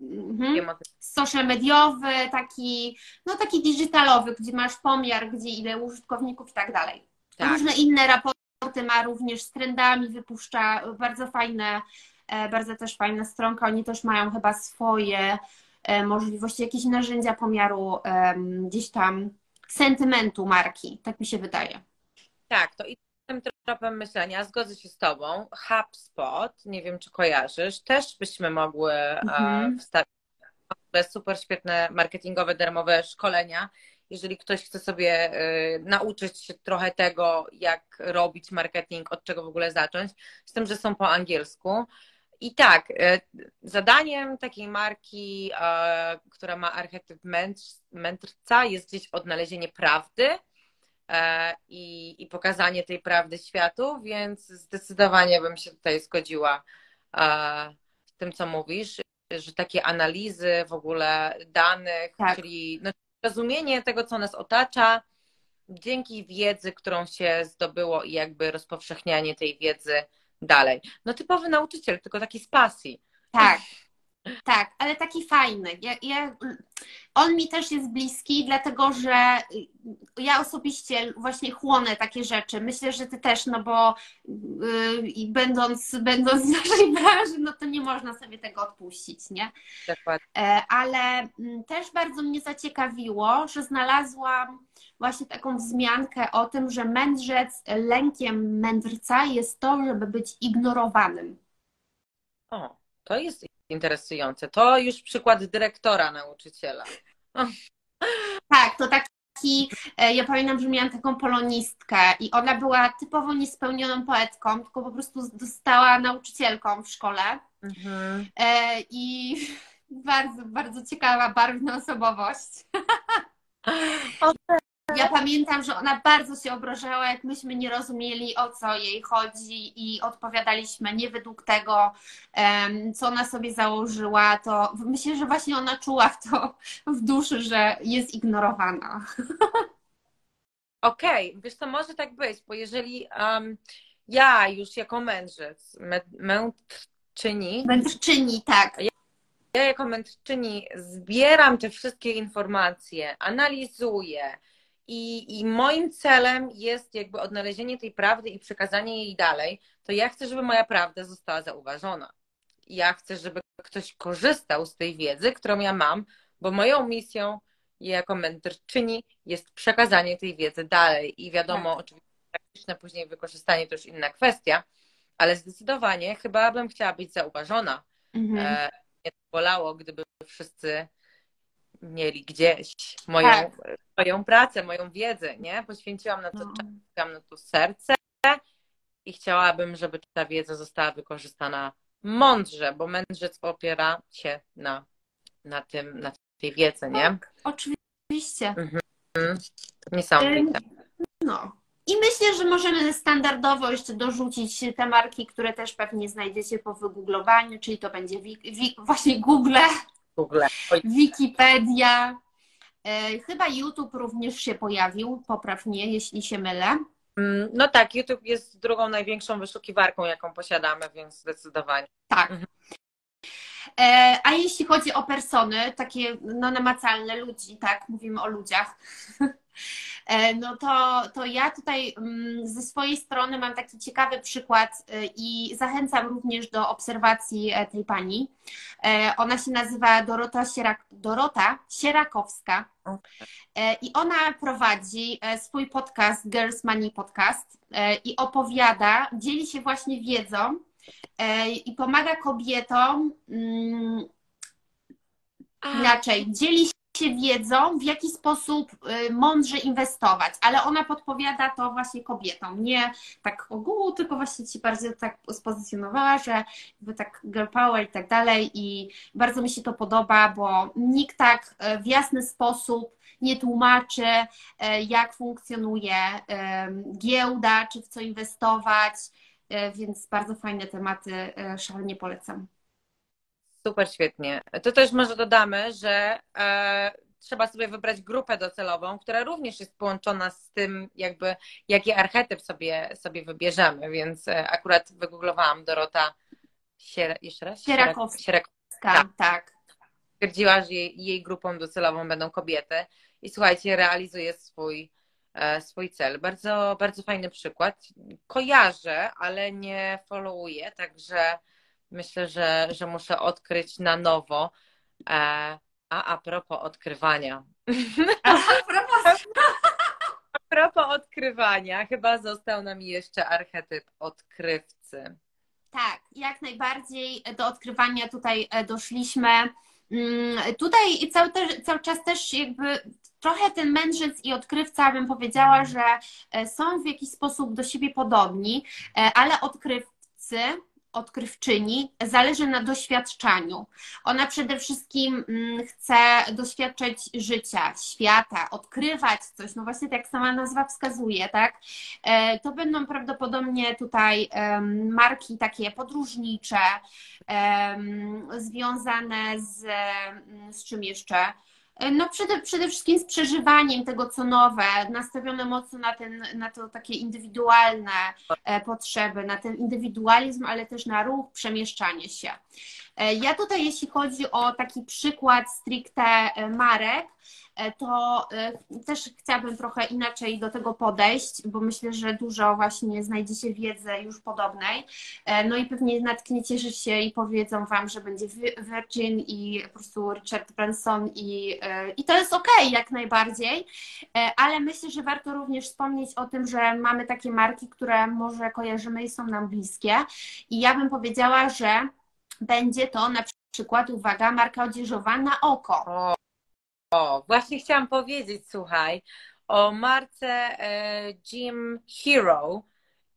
mhm, social mediowy, taki, no taki digitalowy, gdzie masz pomiar, gdzie ile użytkowników i tak dalej. Tak. Różne inne raporty ma również z trendami, wypuszcza bardzo fajne, e, bardzo też fajna stronka. Oni też mają chyba swoje e, możliwości, jakieś narzędzia pomiaru gdzieś tam sentymentu marki, tak mi się wydaje. Tak, to i tym tropem myślenia zgodzę się z Tobą. HubSpot, nie wiem czy kojarzysz, też byśmy mogły mhm. wstawić super świetne marketingowe, darmowe szkolenia. Jeżeli ktoś chce sobie y, nauczyć się trochę tego, jak robić marketing, od czego w ogóle zacząć, z tym, że są po angielsku. I tak, y, zadaniem takiej marki, która ma archetyp mędrca, jest gdzieś odnalezienie prawdy e, i, i pokazanie tej prawdy światu, więc zdecydowanie bym się tutaj zgodziła z tym, co mówisz, że takie analizy w ogóle danych, tak. czyli no, rozumienie tego, co nas otacza, dzięki wiedzy, którą się zdobyło i jakby rozpowszechnianie tej wiedzy dalej. No typowy nauczyciel, tylko taki z pasji. Tak, tak, ale taki fajny. Ja, ja, on mi też jest bliski, dlatego że ja osobiście właśnie chłonę takie rzeczy. Myślę, że ty też, no bo yy, będąc, będąc w naszej branży, no to nie można sobie tego odpuścić, nie? Dokładnie. E, ale mm, też bardzo mnie zaciekawiło, że znalazłam właśnie taką wzmiankę o tym, że mędrzec lękiem mędrca jest to, żeby być ignorowanym. O, to jest interesujące. To już przykład dyrektora nauczyciela. Tak, to taki, e, ja pamiętam, że miałam taką polonistkę i ona była typowo niespełnioną poetką, tylko po prostu została nauczycielką w szkole. Mhm. E, I <laughs> bardzo, bardzo ciekawa, barwna osobowość. <laughs> Ja pamiętam, że ona bardzo się obrażała, jak myśmy nie rozumieli, o co jej chodzi i odpowiadaliśmy nie według tego, co ona sobie założyła, to myślę, że właśnie ona czuła to w duszy, że jest ignorowana. Okej, okay. wiesz to może tak być, bo jeżeli um, ja już jako mędrzec, mędrczyni... Mędrczyni, tak. Ja jako mędrczyni zbieram te wszystkie informacje, analizuję i, i moim celem jest jakby odnalezienie tej prawdy i przekazanie jej dalej, to ja chcę, żeby moja prawda została zauważona. Ja chcę, żeby ktoś korzystał z tej wiedzy, którą ja mam, bo moją misją jako mentorczyni jest przekazanie tej wiedzy dalej. I wiadomo, tak. oczywiście praktyczne później wykorzystanie to już inna kwestia, ale zdecydowanie chyba bym chciała być zauważona. Mhm. E, mnie bolało, gdyby wszyscy mieli gdzieś moją, tak. moją pracę, moją wiedzę, nie? Poświęciłam na to no. czas, na to serce i chciałabym, żeby ta wiedza została wykorzystana mądrze, bo mędrzec opiera się na, na tym, na tej wiedzy, nie? Tak, oczywiście. Mhm. Niesamowite. No. I myślę, że możemy standardowo jeszcze dorzucić te marki, które też pewnie znajdziecie po wygooglowaniu, czyli to będzie wi- wi- właśnie Google, Google. Wikipedia. E, chyba YouTube również się pojawił, popraw mnie, jeśli się mylę. Mm, no tak, YouTube jest drugą największą wyszukiwarką, jaką posiadamy, więc zdecydowanie. Tak. Mhm. E, a jeśli chodzi o persony, takie no, namacalne ludzi, tak, mówimy o ludziach, <laughs> no to, to ja tutaj mm, ze swojej strony mam taki ciekawy przykład e, i zachęcam również do obserwacji tej pani. Ona się nazywa Dorota, Sierak, Dorota Sierakowska i ona prowadzi swój podcast Girls Money Podcast i opowiada, dzieli się właśnie wiedzą, E, i pomaga kobietom mm, inaczej, dzieli się wiedzą, w jaki sposób y, mądrze inwestować, ale ona podpowiada to właśnie kobietom, nie tak ogółu, tylko właśnie ci bardzo tak spozycjonowała, że jakby tak girl power i tak dalej i bardzo mi się to podoba, bo nikt tak e, w jasny sposób nie tłumaczy, e, jak funkcjonuje giełda, czy w co inwestować, więc bardzo fajne tematy, szalenie polecam. Super, świetnie. To też może dodamy, że e, trzeba sobie wybrać grupę docelową, która również jest połączona z tym, jakby jaki archetyp sobie, sobie wybierzemy, więc e, akurat wygooglowałam Dorota Sier... jeszcze raz? Sierakowska. Sierakowska. Tak. Stwierdziła, że jej, jej grupą docelową będą kobiety i słuchajcie, realizuje swój E, swój cel. Bardzo, bardzo fajny przykład. Kojarzę, ale nie followuję, także myślę, że, że muszę odkryć na nowo. E, a a propos odkrywania. A propos... <laughs> A propos odkrywania, chyba został nam jeszcze archetyp odkrywcy. Tak, jak najbardziej do odkrywania tutaj e, doszliśmy. Mm, tutaj cały, cały czas też jakby trochę ten mędrzec i odkrywca bym powiedziała, mhm. że e, są w jakiś sposób do siebie podobni, ale odkrywcy odkrywczyni zależy na doświadczaniu. Ona przede wszystkim mm, chce doświadczać życia, świata, odkrywać coś, no właśnie tak jak sama nazwa wskazuje, tak? E, to będą prawdopodobnie tutaj marki takie podróżnicze, związane z, z czym jeszcze? E, no przede, przede wszystkim z przeżywaniem tego, co nowe, nastawione mocno na, ten, na to takie indywidualne e, potrzeby, na ten indywidualizm, ale też na ruch, przemieszczanie się. E, ja tutaj, jeśli chodzi o taki przykład stricte marek, E, to e, też chciałabym trochę inaczej do tego podejść, bo myślę, że dużo właśnie znajdziecie wiedzy już podobnej. E, no i pewnie natkniecie się i powiedzą Wam, że będzie Virgin i po prostu Richard Branson i, i to jest ok, jak najbardziej, ale myślę, że warto również wspomnieć o tym, że mamy takie marki, które może kojarzymy i są nam bliskie i ja bym powiedziała, że będzie to na przykład, uwaga, marka odzieżowa na oko. O, właśnie chciałam powiedzieć, słuchaj, o marce e, Gym Hero.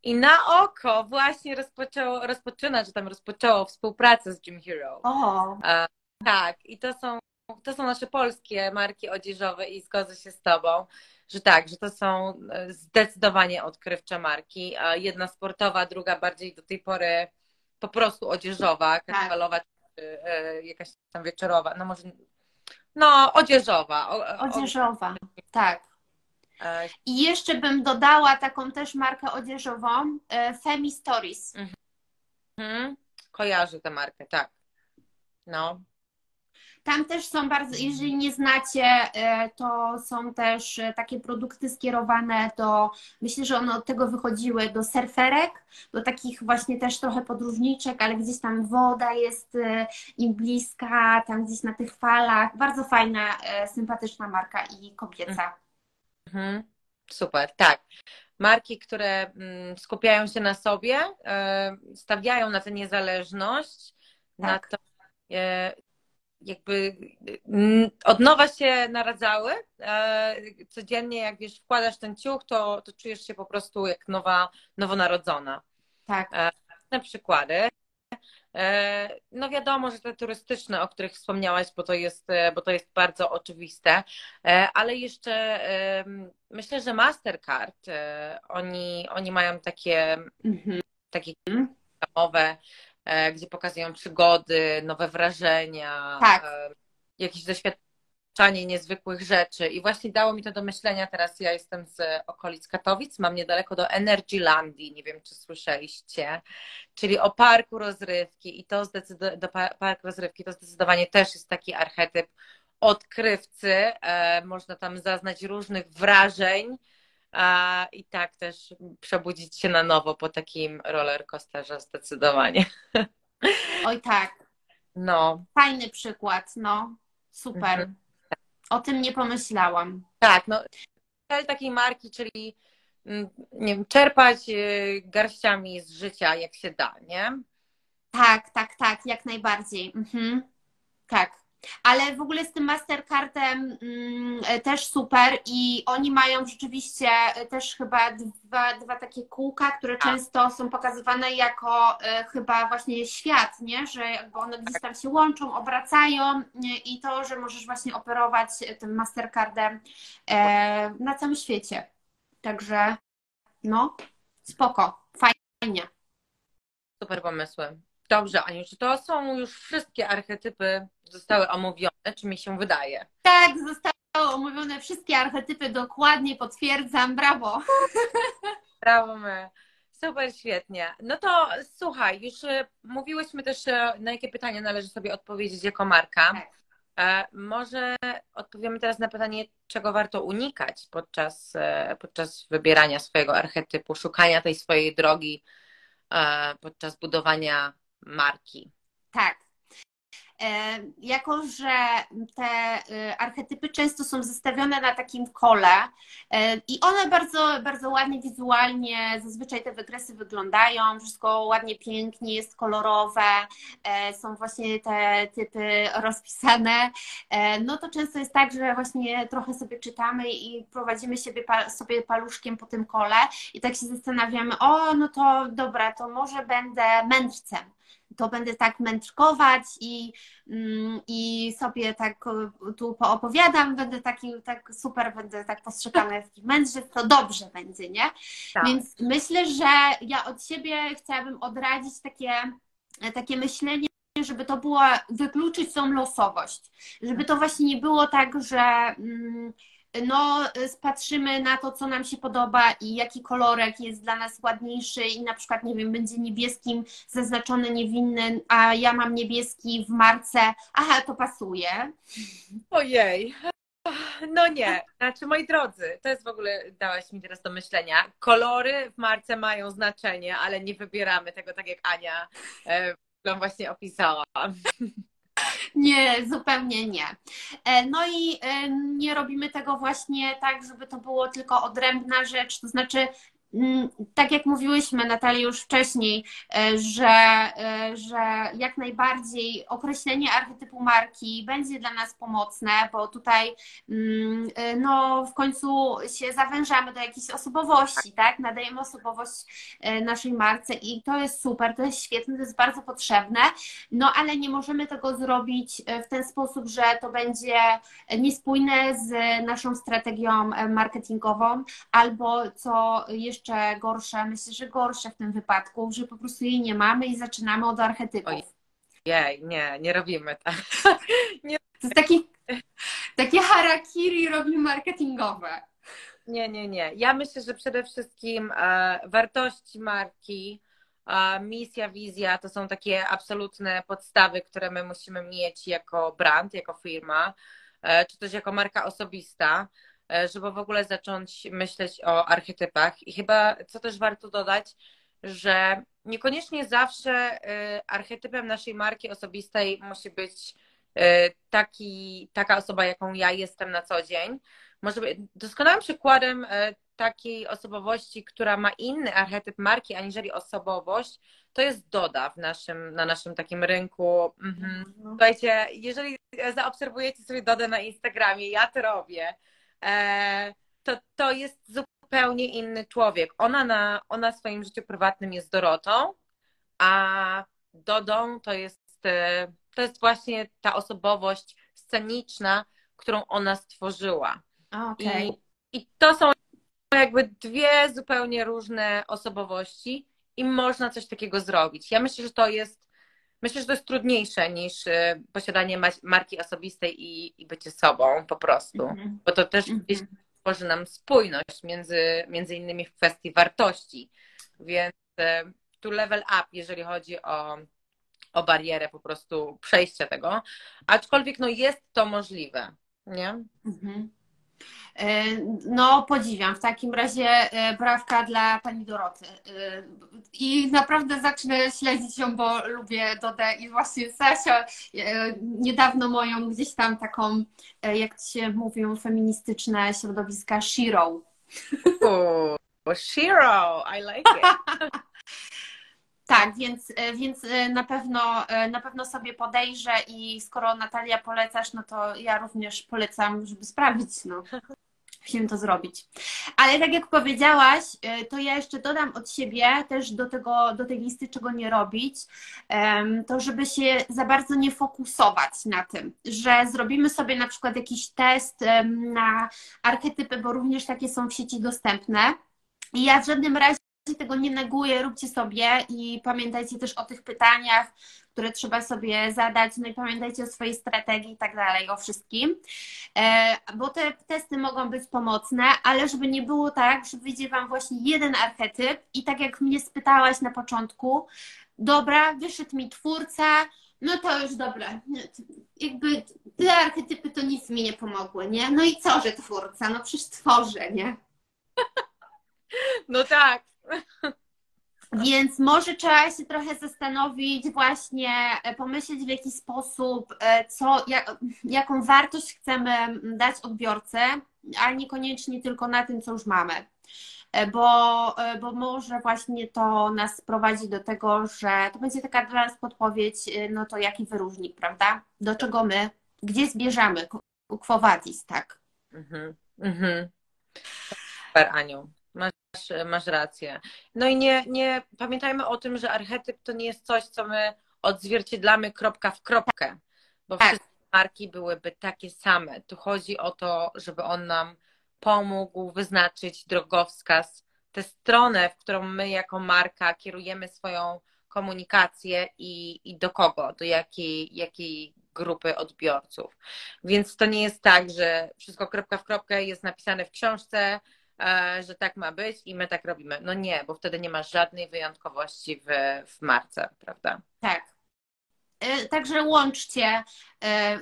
I na oko właśnie rozpoczęło, rozpoczyna, że tam rozpoczęło współpracę z Gym Hero. O. E, tak, i to są, to są nasze polskie marki odzieżowe i zgodzę się z Tobą, że tak, że to są e, zdecydowanie odkrywcze marki. Jedna sportowa, druga bardziej do tej pory po prostu odzieżowa, karnawalowa, tak. czy e, jakaś tam wieczorowa, no może, no odzieżowa. Odzieżowa, tak. I jeszcze bym dodała taką też markę odzieżową, Femi Stories. Mhm. Kojarzę tę markę, tak. No. Tam też są bardzo, jeżeli nie znacie, e, to są też e, takie produkty skierowane do, myślę, że one od tego wychodziły, do surferek, do takich właśnie też trochę podróżniczek, ale gdzieś tam woda jest e, im bliska, tam gdzieś na tych falach. Bardzo fajna, sympatyczna marka i kobieca. Mhm. Super, tak. Marki, które mm, skupiają się na sobie, stawiają na tę niezależność, tak. na to, jakby mm, od nowa się naradzały. E, codziennie, jak wiesz, wkładasz ten ciuch, to, to czujesz się po prostu jak nowa, nowonarodzona. Tak. E, na przykłady. E, no wiadomo, że te turystyczne, o których wspomniałaś, bo to jest, bo to jest bardzo oczywiste, ale jeszcze myślę, że Mastercard, oni, oni mają takie, mhm. takie domowe gdzie pokazują przygody, nowe wrażenia, tak. E, jakieś doświadczanie niezwykłych rzeczy. I właśnie dało mi to do myślenia. Teraz ja jestem z okolic Katowic, mam niedaleko do Energylandii, nie wiem czy słyszeliście, czyli o parku rozrywki. I to zdecydowanie, do park rozrywki to zdecydowanie też jest taki archetyp odkrywcy. E, można tam zaznać różnych wrażeń a, i tak też przebudzić się na nowo po takim rollercoasterze zdecydowanie. Oj tak. No. Fajny przykład, no. Super. Mhm. O tym nie pomyślałam. Tak, no cel takiej marki, czyli mm, nie wiem, czerpać y, garściami z życia jak się da, nie? Tak, tak, tak, jak najbardziej. Mhm. Tak. Ale w ogóle z tym Mastercardem mm, e, też super i oni mają rzeczywiście e, też chyba dwa, dwa takie kółka, które tak. często są pokazywane jako e, chyba właśnie świat, nie? Że jakby one gdzieś tam się łączą, obracają i to, że możesz właśnie operować tym Mastercardem na całym świecie. Także no, spoko, fajnie. Super pomysły. Dobrze, Aniu, czy to są już wszystkie archetypy zostały omówione, czy mi się wydaje? Tak, zostały omówione wszystkie archetypy, dokładnie potwierdzam, brawo. <laughs> Brawo my. Super, świetnie. No to słuchaj, już e, mówiłyśmy też, e, na jakie pytania należy sobie odpowiedzieć jako marka. Tak. E, może odpowiemy teraz na pytanie, czego warto unikać podczas, podczas wybierania swojego archetypu, szukania tej swojej drogi podczas budowania marki. Tak. E, jako, że te e, archetypy często są zestawione na takim kole e, i one bardzo, bardzo ładnie wizualnie, zazwyczaj te wykresy wyglądają, wszystko ładnie, pięknie, jest kolorowe, są właśnie te typy <laughs> rozpisane, no to często jest tak, że właśnie trochę sobie czytamy i prowadzimy sobie, sobie paluszkiem po tym kole i tak się zastanawiamy, o no to dobra, to może będę mędrcem to będę tak mędrkować i, mm, i sobie tak tu poopowiadam, będę taki tak super, będę tak postrzegany w mędrzec, to dobrze będzie, nie? Tak. Więc myślę, że ja od siebie chciałabym odradzić takie, takie myślenie, żeby to było, wykluczyć tą losowość, żeby to właśnie nie było tak, że mm, no, spatrzymy na to, co nam się podoba i jaki kolorek jest dla nas ładniejszy i na przykład, nie wiem, będzie niebieskim zaznaczony niewinny, a ja mam niebieski w marce, aha, to pasuje. Ojej. No nie, znaczy moi drodzy, to jest w ogóle, dałaś mi teraz do myślenia. Kolory w marce mają znaczenie, ale nie wybieramy tego tak jak Ania e, właśnie opisała. Nie, zupełnie nie. E, no i e, nie robimy tego właśnie tak, żeby to było tylko odrębna rzecz, to znaczy tak jak mówiłyśmy, Natalia, już wcześniej, e, że, e, że jak najbardziej określenie archetypu marki będzie dla nas pomocne, bo tutaj mm, e, no, w końcu się zawężamy do jakiejś osobowości, tak? Nadajemy osobowość naszej marce i to jest super, to jest świetne, to jest bardzo potrzebne, no ale nie możemy tego zrobić w ten sposób, że to będzie niespójne z naszą strategią marketingową albo co jeszcze jeszcze gorsze, myślę, że gorsze w tym wypadku, że po prostu jej nie mamy i zaczynamy od archetypów. Jej, nie, nie robimy tak. <laughs> nie. To jest taki, takie harakiri robimy marketingowe. Nie, nie, nie. Ja myślę, że przede wszystkim e, wartości marki, e, misja, wizja to są takie absolutne podstawy, które my musimy mieć jako brand, jako firma, e, czy też jako marka osobista. E, żeby w ogóle zacząć myśleć o archetypach. I chyba, co też warto dodać, że niekoniecznie zawsze e, archetypem naszej marki osobistej musi być e, taki, taka osoba, jaką ja jestem na co dzień. Może być doskonałym przykładem takiej osobowości, która ma inny archetyp marki aniżeli osobowość, to jest Doda w naszym, na naszym takim rynku. Mhm. mhm. Słuchajcie, jeżeli zaobserwujecie sobie Dodę na Instagramie, ja to robię, to, to jest zupełnie inny człowiek. Ona, na, ona w swoim życiu prywatnym jest Dorotą, a Dodą to jest, e, to jest właśnie ta osobowość sceniczna, którą ona stworzyła. Okay. I, I to są jakby dwie zupełnie różne osobowości i można coś takiego zrobić. Ja myślę, że to jest Myślę, że to jest trudniejsze niż y, posiadanie marki osobistej i, i bycie sobą po prostu, mm -hmm. bo to też mm -hmm. tworzy nam spójność między, między innymi w kwestii wartości. Więc y, tu level up, jeżeli chodzi o, o barierę po prostu przejścia tego, aczkolwiek no jest to możliwe, nie? E, no, podziwiam. W takim razie e, brawka dla pani Doroty. E, I naprawdę zacznę śledzić ją, bo lubię Dodę i właśnie Sasia niedawno moją gdzieś tam taką, jak się mówią, feministyczne środowiska Shiro. Shiro, I like it. <laughs> Tak, więc, więc na, pewno, na pewno sobie podejrzę i skoro Natalia polecasz, no to ja również polecam, żeby sprawdzić. No musimy to zrobić. Ale tak jak powiedziałaś, e, to ja jeszcze dodam od siebie też do, tego, do tej listy, czego nie robić, to żeby się za bardzo nie fokusować na tym, że zrobimy sobie na przykład jakiś test na archetypy, bo również takie są w sieci dostępne. I ja w żadnym razie tego nie neguję, róbcie sobie i pamiętajcie też o tych pytaniach, które trzeba sobie zadać, no i pamiętajcie o swojej strategii i tak dalej, o wszystkim, e, bo te testy mogą być pomocne, ale żeby nie było tak, że wyjdzie Wam właśnie jeden archetyp i tak jak mnie spytałaś na początku, dobra, wyszedł mi twórca, no to już dobra, jakby te archetypy to nic mi nie pomogły, nie? No i co, że twórca? No przecież tworzę, nie? <laughs> No tak. Więc może trzeba się trochę zastanowić, właśnie e, pomyśleć w jaki sposób, e, co, jak, jaką wartość chcemy dać odbiorcy, a niekoniecznie tylko na tym, co już mamy. E, bo, bo może właśnie to nas prowadzi do tego, że to będzie taka dla nas podpowiedź, no to jaki wyróżnik, prawda? Do czego my, gdzie zbierzamy, quo vadis, tak? Mhm, mhm. Super, Aniu masz rację. No i nie, nie pamiętajmy o tym, że archetyp to nie jest coś, co my odzwierciedlamy kropka w kropkę, bo tak. wszystkie marki byłyby takie same. Tu chodzi o to, żeby on nam pomógł wyznaczyć drogowskaz, tę stronę, w którą my jako marka kierujemy swoją komunikację i, i do kogo, do jakiej, jakiej grupy odbiorców. Więc to nie jest tak, że wszystko kropka w kropkę jest napisane w książce, że tak ma być i my tak robimy. No nie, bo wtedy nie ma żadnej wyjątkowości w, w marce, prawda? Tak. E, także łączcie, e,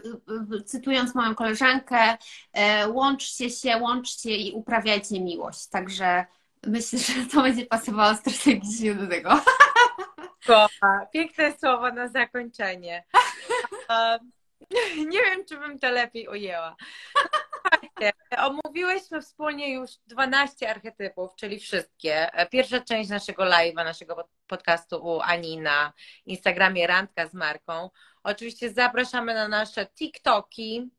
cytując moją koleżankę, łączcie się, łączcie i uprawiajcie miłość. Także myślę, że to będzie pasowało strategicznie do tego. <laughs> Kocha. Piękne słowo na zakończenie. <laughs> <laughs> Nie wiem, czy bym to lepiej ujęła. Słuchajcie, omówiłyśmy wspólnie już 12 archetypów, czyli wszystkie. Pierwsza część naszego live'a, naszego podcastu u Ani na Instagramie Randka z Marką. Oczywiście zapraszamy na nasze TikToki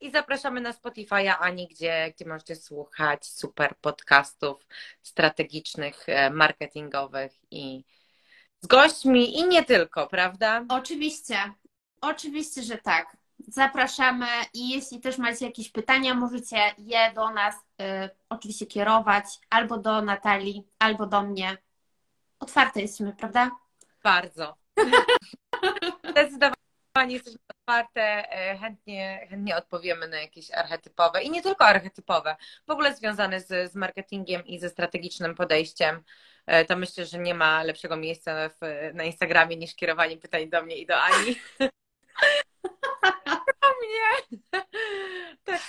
i zapraszamy na Spotify'a Ani, gdzie, gdzie możecie słuchać super podcastów strategicznych, e, marketingowych i z gośćmi i nie tylko, prawda? Oczywiście. Oczywiście, że tak. Zapraszamy i jeśli też macie jakieś pytania, możecie je do nas y, oczywiście kierować albo do Natalii, albo do mnie. Otwarte jesteśmy, prawda? Bardzo. <laughs> Zdecydowanie jesteśmy otwarte, y, chętnie, chętnie odpowiemy na jakieś archetypowe i nie tylko archetypowe, w ogóle związane z, z marketingiem i ze strategicznym podejściem. Y, to myślę, że nie ma lepszego miejsca w, na Instagramie niż kierowanie pytań do mnie i do Ani. <laughs> mnie. <laughs> Tak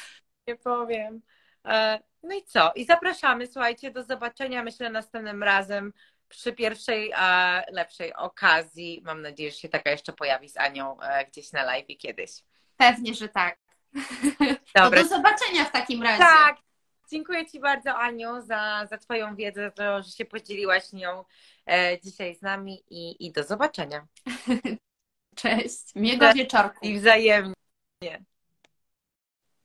nie powiem. E, no i co? I zapraszamy, słuchajcie, do zobaczenia, myślę, następnym razem przy pierwszej a lepszej okazji. Mam nadzieję, że się taka jeszcze pojawi z Anią e, gdzieś na live kiedyś. Pewnie, że tak. <laughs> Dobra. do zobaczenia w takim razie. Tak. Dziękuję Ci bardzo, Aniu, za, za Twoją wiedzę, to, że się podzieliłaś nią e, dzisiaj z nami i, i do zobaczenia. <laughs> Cześć. Miłego wieczorku. I wzajemnie. Yeah.